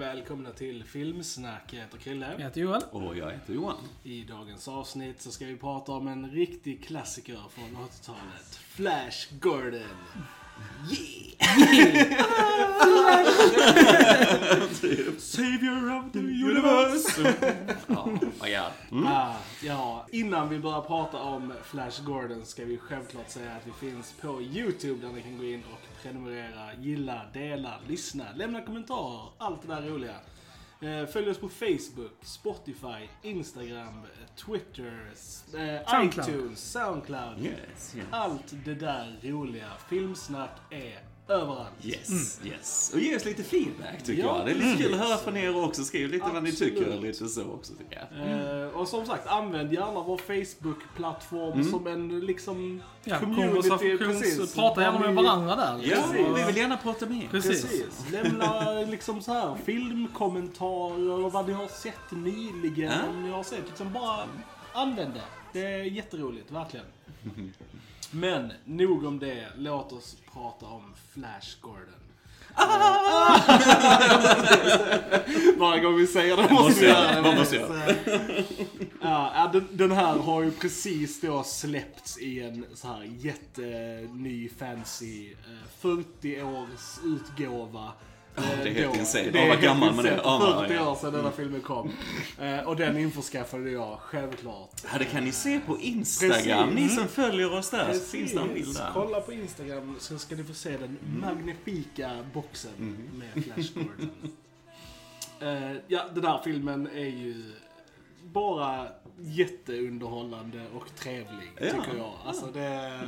och välkomna till Filmsnack. Jag heter Krille. Jag heter Johan. Och jag heter Johan. I dagens avsnitt så ska vi prata om en riktig klassiker från 80-talet. Flash Gordon. Yeah! Savior of the universe! Ja, vad gör mm. Ah, ja, innan vi börjar prata om Flash Gordon ska vi självklart säga att vi finns på YouTube där ni kan gå in och prenumerera, gilla, dela, lyssna, lämna kommentarer, allt det där roliga. Eh, Följ oss på Facebook, Spotify, Instagram, Twitter, eh, Soundcloud. iTunes, Soundcloud. Yes, yes. Allt det där roliga. Filmsnack är överallt. Yes, yes. Och ge oss lite feedback tycker Ja, jag. Det är lite kul precis. att höra från er också. Skriv lite vad ni Absolut. tycker. Lite så också tycker jag. Eh, och som sagt, använd gärna vår Facebook-plattform som en liksom Ja, community. konversations... Prata gärna med varandra där. Ja, liksom. vi vill gärna prata mer. Precis. Precis. Lämna liksom så här filmkommentarer och vad ni har sett nyligen. Ja. Om ni har sett, liksom bara använd det. Det är jätteroligt, verkligen. Men nog om det. Låt oss prata om Flash Gordon. Varje gång vi säger det måste vi göra det. Man måste göra Ja, den, den här har ju precis då släppts i en så här jätteny fancy eh, 40 års utgåva. Eh, det är helt då. insane. Ja, vad gammal man är. insane. Ja, ja, 40 år sedan denna filmen kom. Eh, och den införskaffade jag självklart. Ja, det kan ni se på Instagram. Precis. Ni som följer oss där. Så finns det en bild där. Kolla på Instagram så ska ni få se den magnifika boxen med Flash Gordon. Eh, ja, den här filmen är ju bara jätteunderhållande och trevlig, Ja. tycker jag. Alltså det,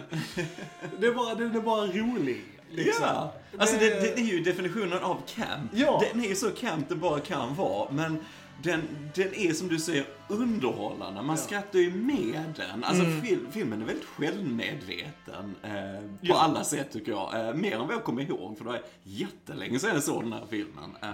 det är bara, den är bara rolig. Liksom. Ja, alltså det, det är ju definitionen av camp. Ja. Den är ju så camp det bara kan vara, men den, den är som du säger underhållande. Man skrattar ju med den. Alltså fil, filmen är väldigt självmedveten eh, på Ja. alla sätt tycker jag. Eh, mer än vad jag kommer ihåg, för det var jättelänge sedan jag såg den här filmen. Eh,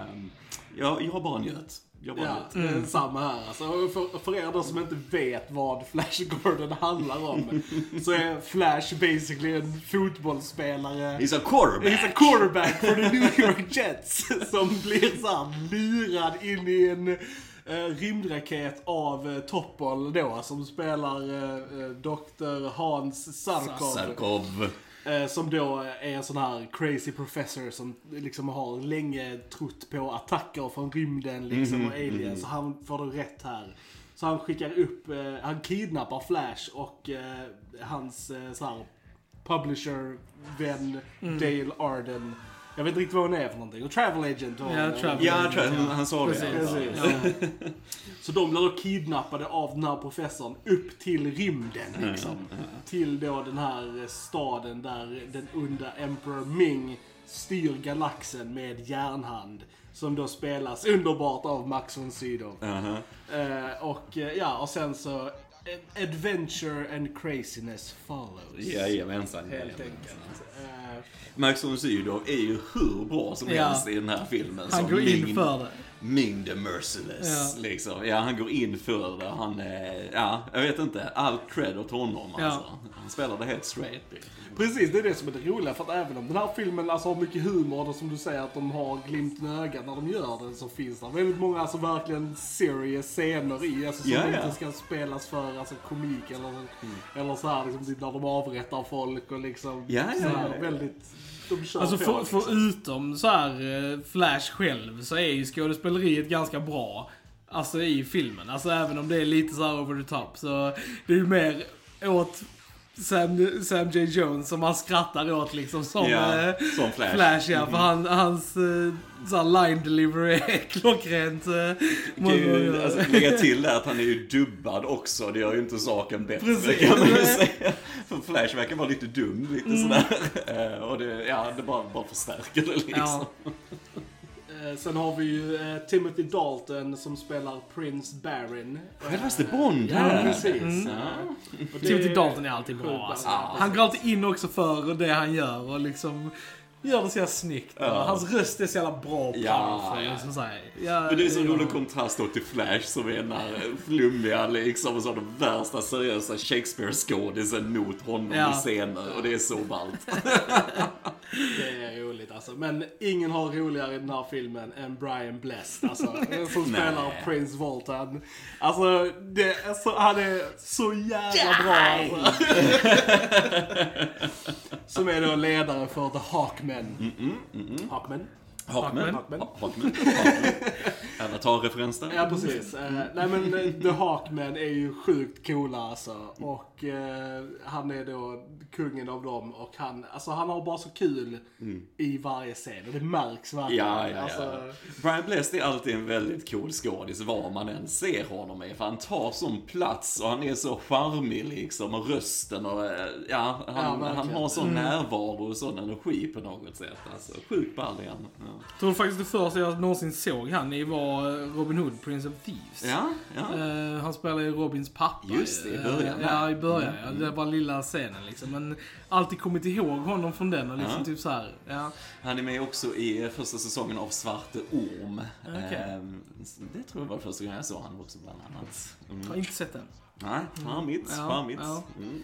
jag, jag bara njöt. Jag bara Ja, det är samma här. Alltså, för, för er då som inte vet vad Flash Gordon handlar om, så är Flash basically en fotbollsspelare He's a quarterback. He's a quarterback for the New York Jets som blir såhär lurad in i en eh, rymdraket av uh, Topol då, som spelar uh, Dr. Hans Sarkov. Sarkov. Eh, som då är en sån här crazy professor som liksom har länge trott på attacker från rymden liksom och aliens. Så han får det rätt här. Så han skickar upp, eh, han kidnappar Flash och eh, hans eh, så här publisher, vän Dale Arden. Jag vet inte riktigt vad hon är för någonting. Och travel agent. Och, Ja, travel Ja, tror jag, han sa det. Precis. Precis. Så de blir då kidnappade av den här professorn upp till rymden liksom. Till då den här staden där den onda Emperor Ming styr galaxen med järnhand. Som då spelas underbart av Max von Sydow. Uh-huh. Eh, och eh, ja, och sen så eh, Adventure and craziness follows. Jajamensan. Helt jajamensan. enkelt. Max von Sydow är ju hur bra som Ja. helst i den här filmen. Han som går in för det. Ming the Merciless. Ja. Liksom. Ja, han går in för det. Han är, ja, jag vet inte. All cred åt honom Ja. alltså. Han spelar det helt straight. Precis, det är det som är det roliga. För att även om den här filmen alltså, har mycket humor och som du säger att de har glimten i ögat när de gör den så finns det väldigt många alltså, verkligen serious scener i. Alltså, som Ja, ja. inte ska spelas för alltså, komik eller, eller så här liksom, typ när de avrättar folk och liksom Ja, ja, väldigt... De kör Alltså på, för, liksom. förutom så här eh, Flash själv så är ju skådespeleriet ganska bra. Alltså i filmen. Alltså även om det är lite så här over the top så det är ju mer åt Sam, Sam J. Jones som man skrattar åt liksom som, Ja, eh, som Flash. Flash ja, för han, hans eh, line delivery är klockrent. eh, Kan ju alltså, lägga till det att han är ju dubbad också. Det gör ju inte saken bättre Precis. kan man ju säga. För Flash verkar vara lite dum, lite sådär. Eh, och det, ja, det bara, bara förstärker det liksom. Ja. Eh, sen har vi ju eh, Timothy Dalton som spelar Prince Baron. Självaste Bond Ja, precis. Ja. Och det- Timothy Dalton är alltid bra alltså. Han går alltid in också för det han gör och liksom gör det så jävla snyggt. Ja. Hans röst är så jävla bra och Ja. Liksom så här. Ja, Men det är så ja. rolig kontrast då till Flash som är den här flummiga liksom och så den värsta seriösa Shakespeare-skådisen mot honom Ja. i scener och det är så ballt. Det är roligt. alltså. Men ingen har roligare i den här filmen än Brian Blessed. Alltså, som spelar Prince Voltan. Alltså, det är så, han är så jävla bra alltså. Som är då ledare för The Hawkmen. Hawkmen? Hawkman. Hawkman. Hawkman. Alla tar referens där. Ja, precis. Eh, nej men eh, The Hawkmen är ju sjukt coola alltså. Och eh, han är då kungen av dem. Och han, alltså, han har bara så kul i varje scen. Och det märks verkligen. Ja, ja, ja. Alltså, Brian Blessed är alltid en väldigt cool skådis var man än ser honom i. För han tar sån plats och han är så charmig liksom. Och rösten och eh, ja, han, Ja, han har sån närvaro och sån energi på något sätt. Alltså, sjukt ball. Ja. Jag tror faktiskt det första jag någonsin såg han i var eh, Robin Hood, Prince of Thieves. Ja, ja. Han spelar ju Robins pappa. Just det, i början, ja, i början. Mm. Ja, det var lilla scenen liksom. Men alltid kommit ihåg honom från den och liksom Ja. typ så här. Ja. Han är med också i första säsongen av Svarte Orm. Okej. Ehm, det tror jag var första gången jag såg honom också bland annat. Mm. har inte sett den. Nej, charmigt, Ja, charmigt. ja. Mm.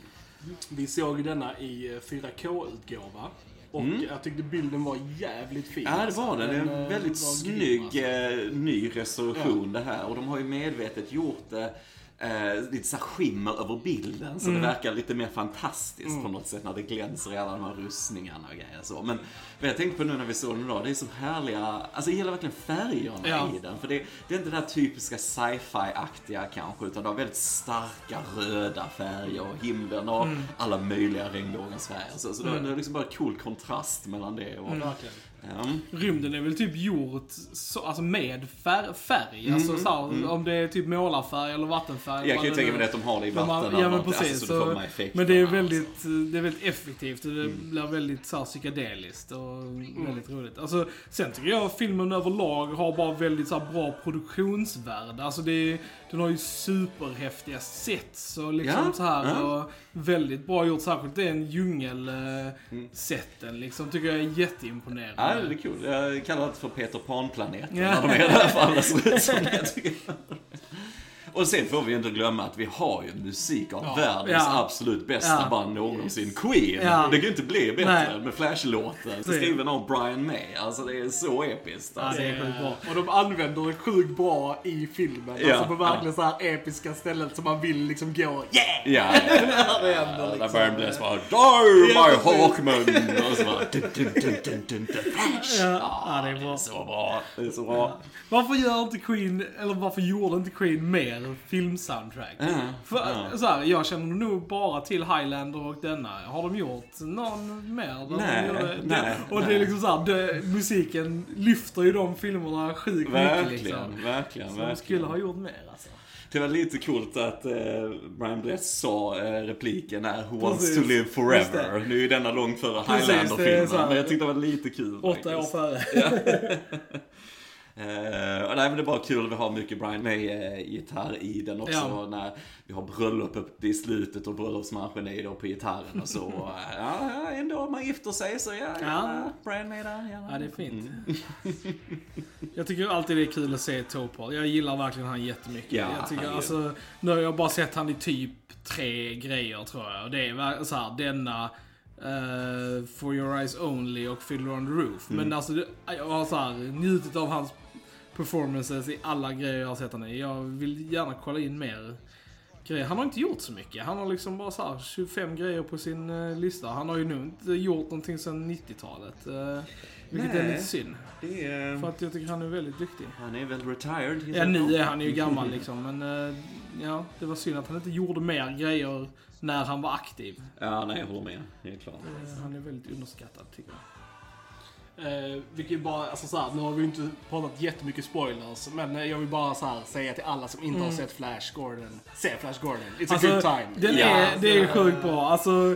vi såg denna i eh, 4K-utgåva. Och jag tyckte bilden var jävligt fin. Ja, det alltså. var det. Det är Den, en eh, väldigt var grym, snygg alltså. eh, ny restauration det här. Och de har ju medvetet gjort det eh, lite så här skimmer över bilden. Så det verkar lite mer fantastiskt på något sätt när det glänser i alla de här rustningarna och grejer så. Men vad jag tänkte på nu när vi såg den idag, det är så härliga, alltså jag gillar verkligen färgerna Ja. i den. För det, det är inte det där typiska sci-fi-aktiga kanske, utan det har väldigt starka röda färger och himlen och alla möjliga regnbågens färger. Så, så det, det är liksom bara cool kontrast mellan det och... Rymden är väl typ gjort så, alltså med fär, färg. Alltså så här, om det är typ målarfärg eller vattenfärg. Jag kan ju tänka mig att de har det i Men man- vatten. Ja men precis. Alltså, så så, effekterna, men det är alltså. väldigt, det är väldigt effektivt och det blir väldigt så här, psykedeliskt och väldigt roligt. Alltså, sen tycker jag filmen överlag har bara väldigt så här, bra produktionsvärde. Alltså det den har ju superhäftiga sets och liksom Ja, så här ja. och väldigt bra gjort. Särskilt den djungel-setten liksom tycker jag är jätteimponerande. Ja, det är kul. Jag kallar det för Peter Pan-planeten Ja. när de är där, för alla ser ut som det, tycker. Och sen får vi inte glömma att vi har ju musik av Ja. världens Ja. absolut bästa Ja. band någonsin. Queen! Ja. Det kan ju inte bli bättre Nej. med Flash-låten. Skriven av Brian May. Alltså det är så episkt. Ja, Alltså. det är sjukt bra. Och de använder det sjukt bra i filmen. Ja, alltså på verkligen så här episka ställen som man vill liksom gå yeah! Ja, ja, det ja. händer Där liksom. Brian Bless bara Die Ja, my. Hawkman! Och så bara dun, dun, dun, dun, dun, dun, Flash! Ja, ja, det är bra. Så bra. Det är så bra. Varför gör inte Queen, eller varför gjorde inte Queen mer filmsoundtrack? Ja, För, ja. så här, jag känner nog bara till Highlander och denna. Har de gjort någon mer? där de Nej, nej, det, Och det nej. är liksom såhär, det, musiken lyfter ju de filmerna sjukt mycket Verkligen, liksom. verkligen, Så de verkligen. skulle ha gjort mer alltså. Det var lite coolt att eh, Brian Bless sa eh, repliken är Who wants to live forever. Nu är denna långt före så Highlander-filmen, här- men jag tyckte det var lite kul Åtta år före. Och nej, men det är bara kul, vi har mycket Brian May-gitarr i den också. Ja. När vi har bröllop uppe i slutet och bröllopsmarschen är då på gitarren och så. ja, ändå man gifter sig så ja, ja. Ja. Brian May där. Ja, Ja, det är fint. Mm. jag tycker alltid det är kul att se Topol. Jag gillar verkligen han jättemycket. Ja, jag tycker, han alltså, nu har jag bara sett han i typ tre grejer tror jag. Och det är så här, denna eh, For Your Eyes Only och Fiddler on the Roof. Mm. Men alltså, jag har så här, njutit av hans performances i alla grejer jag har sett han i. Jag vill gärna kolla in mer grejer. Han har inte gjort så mycket. Han har liksom bara så här 25 grejer på sin eh, lista. Han har ju nog inte gjort någonting sedan 90-talet. eh, vilket är Nej. lite synd. Det är, För att jag tycker han är väldigt duktig. han är väl retired? Ja, nu är han ju gammal liksom, men eh, ja, det var synd att han inte gjorde mer grejer när han var aktiv. Ja, nej, jag håller med. Helt klart. Eh, Han är väldigt underskattad tycker jag. Eh, vi kan ju bara, alltså så här, nu har vi inte pratat jättemycket spoilers, men eh, jag vill bara så här, säga till alla som inte har sett Flash Gordon, se Flash Gordon. It's a good time. Mm. Alltså, Den Ja. är, det är sjukt bra. Alltså,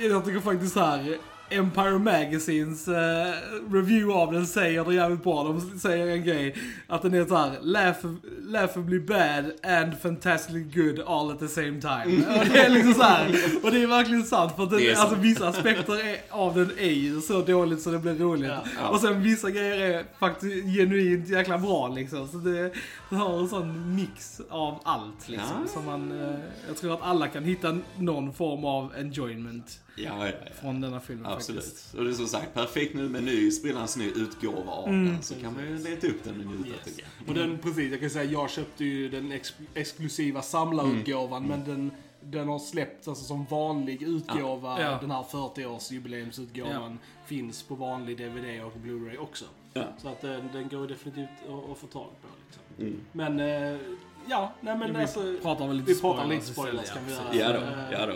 jag, jag tycker faktiskt här. Empire Magazines eh, review av den säger det jävligt bra. De säger en grej. Att den är så här, laugh, laughably bad and fantastically good all at the same time. Och det är liksom så här. Och det är verkligen sant. För att den, sant. alltså, vissa aspekter är, av den är ju så dåligt så det blir roligt. Ja. Ja. Och sen vissa grejer är faktiskt genuint jäkla bra liksom. Så det, det har en sån mix av allt liksom. Ja. Som man, eh, jag tror att alla kan hitta någon form av enjoyment Ja, ja, ja. från denna filmen Absolut. faktiskt. Och det är som sagt perfekt nu med ny, sprillans ny utgåva av den. Så kan man ju leta upp den och njuta Yes. Och den, precis, jag kan säga jag köpte ju den ex exklusiva samlarutgåvan, Mm. men den, den har släppts alltså som vanlig utgåva. Ja. Den här 40-årsjubileumsutgåvan finns på vanlig DVD och Blu-ray också. Ja. Så att den, den går definitivt att, att få tag på. Liksom. Mm. Men, eh, ja, nej men Vi alltså. pratar väl lite Vi pratar lite spoilers kan vi ja, göra. Ja då, Eh, ja då.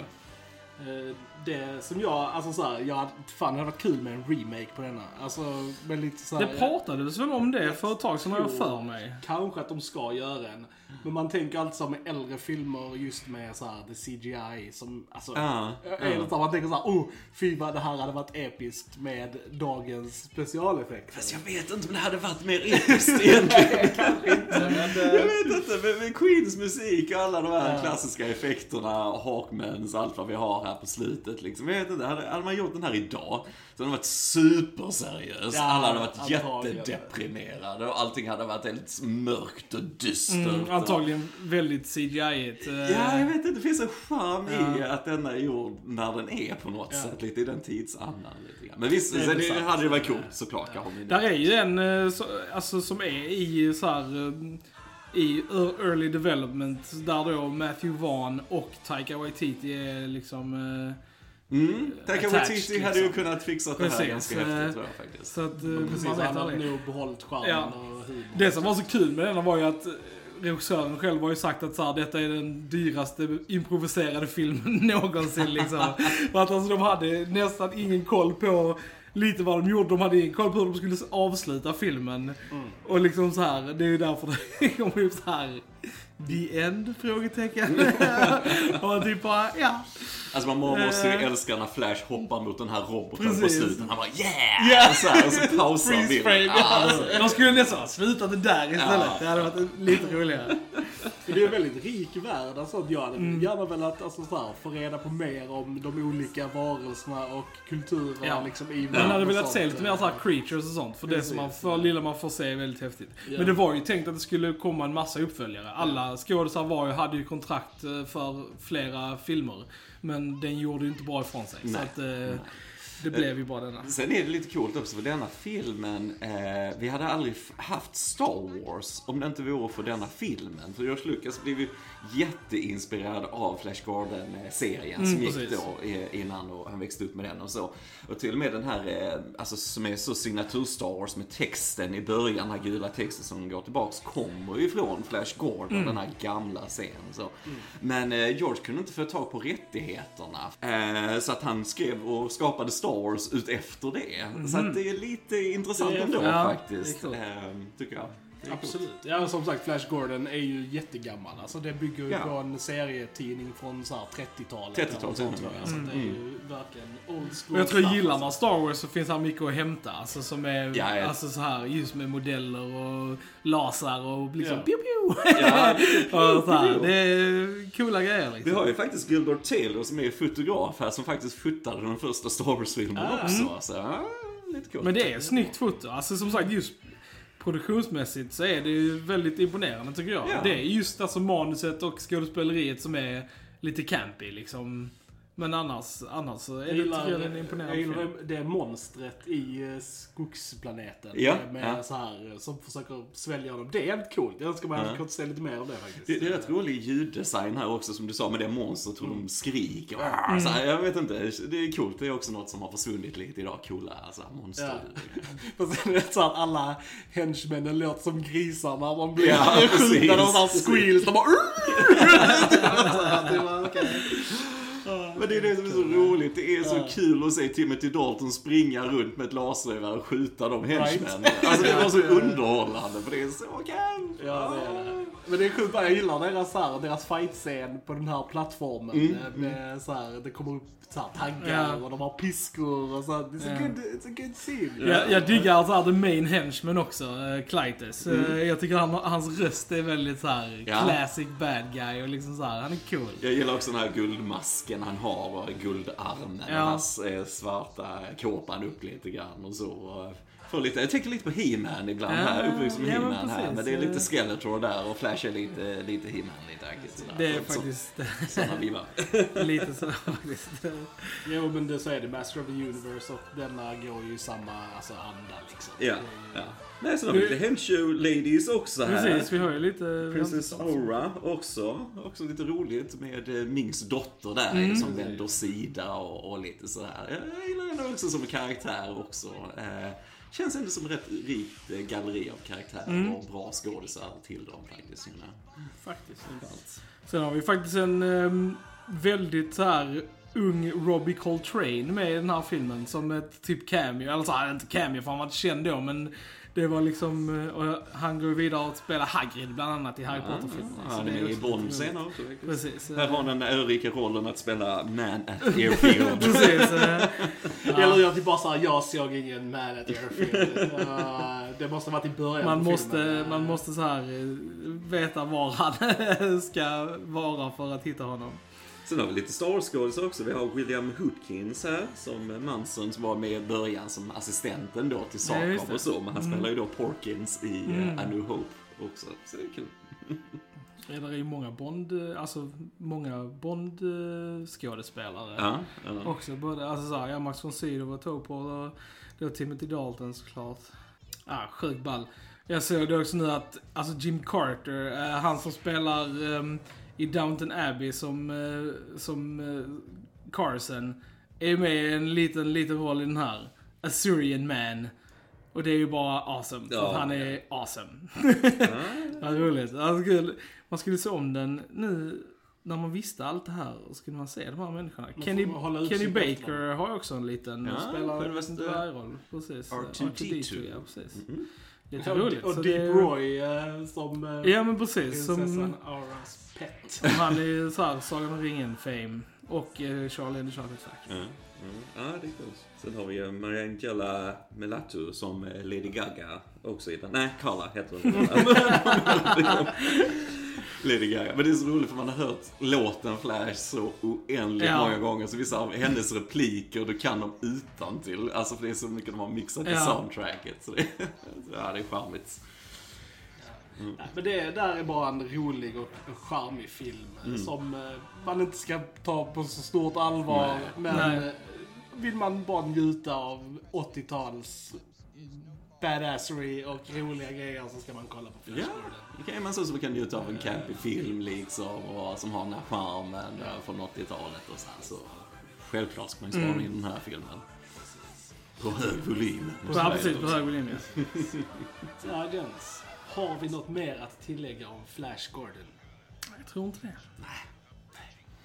Eh, Det som jag, alltså såhär, jag hade, fan det hade varit kul med en remake på denna. Alltså, med lite såhär... Det pratades väl om det för ett tag sedan har jag för mig. Kanske att de ska göra en. Men man tänker alltid så med äldre filmer just med så här, the CGI som, alltså. Är det så man tänker så här, oh, fy vad det här hade varit episkt med dagens specialeffekter. Fast jag vet inte om det hade varit mer episkt egentligen. jag vet inte, med, med Queens musik och alla de här Ja. klassiska effekterna, Hawkmans, allt vad vi har här på slutet liksom. Jag vet inte, hade, hade man gjort den här idag, så hade den varit superseriös. Ja, alla hade varit antagligen. jättedeprimerade och allting hade varit helt mörkt och dystert. Mm, antagligen väldigt CGI-igt. eh, Ja, jag vet inte. Det finns en charm i Ja. att denna är gjord när den är på något Ja. sätt. Lite i den tidsandan. Lite grann. Men visst, Det det sant. hade det varit coolt såklart. men- Där är ju en eh, så, alltså, som är i så här eh, i ear- early development där då Matthew Vaughn och Taika Waititi är liksom eh, Mm, Taika Waititi hade ju liksom. kunnat fixa det här ganska eh, häftigt tror jag faktiskt. så att eh, Precis, man vet han har aldrig. nog behållit charmen Ja. och humorn. Det som var så kul med den var ju att eh, regissören själv har ju sagt att så här, detta är den dyraste improviserade filmen någonsin liksom. Och att alltså, de hade nästan ingen koll på lite vad de gjorde. De hade ingen koll på hur de skulle avsluta filmen. Och liksom så här, det är ju därför det kommer upp så här. The end? Frågetecken. och typ bara, ja. Alltså man må- måste ju Eh. älska när Flash hoppar mot den här roboten på Precis. slutet. Han bara yeah! Yeah! Och, så här, och så pausar Freeze bilden. frame. Ja, Ja, alltså. de skulle nästan ha slutat det där istället. Ja. Det hade varit lite roligare. Det är en väldigt rik värld. Alltså, jag hade Mm. gärna velat alltså, så här, få reda på mer om de olika varelserna och kulturerna Ja. liksom, i Man hade velat se lite mer så här creatures och sånt. För det Precis. som man får, lilla man får se är väldigt häftigt. Ja. Men det var ju tänkt att det skulle komma en massa uppföljare. Alla skådisar var ju, hade ju kontrakt eh, för flera filmer. Men den gjorde ju inte bra ifrån sig. Så Nej. att eh, det blev ju bara denna. Sen är det lite coolt också för denna filmen, eh, vi hade aldrig haft Star Wars om det inte vore för denna filmen. För George Lucas blev ju jätteinspirerad av Flash Gordon-serien som Mm, gick precis. då innan och han växte upp med den och så. Och till och med den här, eh, alltså som är så signatur Star Wars med texten i början, den här gula texten som går tillbaks, kommer ju ifrån Flash Gordon, Mm. den här gamla scenen. Så. Men eh, George kunde inte få tag på rättigheterna. Eh, så att han skrev och skapade Star Wars ut efter det. Så att det är lite intressant ändå ja, faktiskt. det är coolt. Eh, tycker jag. Absolut. Ja, som sagt, Flash Gordon är ju jättegammal. Alltså det bygger ju Ja. på en serietidning från så här 30-talet. 30-talet, eller sånt, ja. tror jag. Så att det är ju verkligen old school. Och jag tror gillar alltså. man Star Wars så finns här mycket att hämta. Alltså som är, Ja, ja. alltså så här just med modeller och lasrar och liksom Ja. pew pew. Ja, och så här, det är coola grejer vi liksom. har ju faktiskt Gilbert Taylor som är fotograf här som faktiskt fotade den första Star Wars-filmen Ah. också. Så, ja, lite coolt. Men det är snyggt foto. Alltså som sagt just produktionsmässigt så är det ju väldigt imponerande tycker jag. Ja. Det är just alltså manuset och skådespeleriet som är lite campy liksom. Men annars, annars så är Jag det, gillar, jag det är en jag imponerande gillar film. det, monstret i eh, skogsplaneten. Ja, med ja. så här, som försöker svälja honom. Det är jävligt coolt. Jag önskar man hade Ja. kunnat se lite mer av det faktiskt. Det, det är rätt rolig ljuddesign här också som du sa med det monstret hur Mm. de skriker. Ah, Så här, jag vet inte, det är coolt. Det är också något som har försvunnit lite idag. Coola alltså, monster. Ja. Fast det är så att alla henchmännen låter som grisar när de blir Ja, skjutna. De har squeals. De bara... Men det är det som är så roligt. Det är så kul att se Timothy Dalton springa runt med ett lasergevär och skjuta de henchmen. Right. Alltså det var så underhållande för det är så kul. Ja, det är det. Men det är sjukt, jag gillar deras, så här, deras fight-scen på den här plattformen. Mm, eh, Med, så här, det kommer upp så här, taggar Ja. och de har piskor och så. här. Det är så Ja. good, it's a good scene. Jag, jag diggar så här, the main henchman också, uh, Clytus. Eh, jag tycker han, hans röst är väldigt så här Mm. Ja. classic bad guy och liksom så här, han är cool. Jag gillar också den här guldmasken han har och guldarmen. Ja. Och hans eh, svarta kåpan upp lite grann och så. Och får lite, jag tänker lite på He-Man ibland Ja, här, uppvuxen med ja, He-Man här. precis. Men det är lite Skeletor där och Flash är lite, lite He-Man-lite aktigt sådär. Det är Så- faktiskt Sådana vibbar. lite så faktiskt. Jo men det så är det, Master of the Universe och denna går ju i samma alltså, anda liksom. Ja, ja. Nej, sen har vi lite Henshow Ladies också här. Precis, vi har ju lite... Princess Aura också. Också lite roligt med eh, Mings dotter där Mm. som vänder sida och, och lite sådär. Jag gillar henne också som karaktär också. Eh, känns ändå som rätt rikt eh, galleri av karaktärer Mm. och bra skådisar till dem faktiskt. känner jag. Faktiskt, alls. Sen har vi faktiskt en ehm, väldigt så här ung Robbie Coltrane med i den här filmen som ett typ cameo. Eller så här, inte cameo för han var inte känd då men det var liksom, eh, och han går vidare att spela Hagrid bland annat i Harry Potter-filmerna. Ja, han är med i Bond senare också. Precis. Här eh, har han den örika rollen att spela Man at Airfield. Precis. Eh, Eller jag typ bara såhär, jag såg ingen Man at Airfield. Uh, det måste ha varit i början Man på måste, filmen. man måste så här eh, veta var han ska vara för att hitta honom. Sen har vi lite Star Wars-skådisar också. Vi har William Hootkins här som Manson som var med i början som assistenten då till Ja, det. och så. Men han spelar ju då Porkins i Mm. mm. A New Hope också. Så det är kul. Det är ju många Bond, eh, alltså många Bond-skådespelare. Ja, ja. Också både, alltså såhär, ja Max von Sydow var Topol och då Timothy Dalton såklart. Ah, sjukt ball. Jag såg det också nu att, alltså Jim Carter, eh, han som spelar ehm, i Downton Abbey som, eh, som eh, Carson, är med i en liten, liten roll i den här. Assyrian Man. Och det är ju bara awesome, för Ja, att han ja. är awesome. Ja, Ja, roligt. Alltså, kul. Man skulle se om den nu när man visste allt det här och skulle man se de här människorna. Kenny, Kenny Baker har också en liten, Ja, spelar en dvärgroll. Precis. R2D2. ja precis. Mhm. Lite Och, roligt. och så Deep Roy eh, som eh, Ja men precis. Som, Auras pet. han är ju såhär Sagan om ringen-fame. Och eh, Charlie and the Chocolate Factory. Ja, ja. ja, det är coolt. Sen har vi ju Mariangela Melatu som Lady Gaga också i den. Nej, Carla heter hon. Lady Gaga. Men det är så roligt för man har hört låten Flash så oändligt Ja. många gånger. Så vissa av hennes repliker, du kan dem utan till. Alltså för det är så mycket de har mixat i Ja. soundtracket. Så det, ja, det är charmigt. Nej, men det där är bara en rolig och, charmig film. Mm. Som eh, man inte ska ta på så stort allvar. Nej. Men Nej. eh, vill man bara njuta av 80-tals badassery och roliga grejer så ska man kolla på Flash Ja, kan man så som kan njuta av en campy film liksom. Och som har den här charmen eh, från 80-talet och så här. Så självklart ska man ju spara in den här filmen. På hög volym. Ja precis, på hög volym ja. Ja, Jens. Har vi något mer att tillägga om Flash Gordon? Jag tror inte det.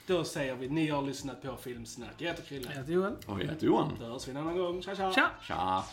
Då säger vi, ni har lyssnat på Filmsnack. Jag heter Krille. Jag heter Joel. Och jag heter Johan. Då hörs vi en annan gång. Tja, tja! Tja! Tja!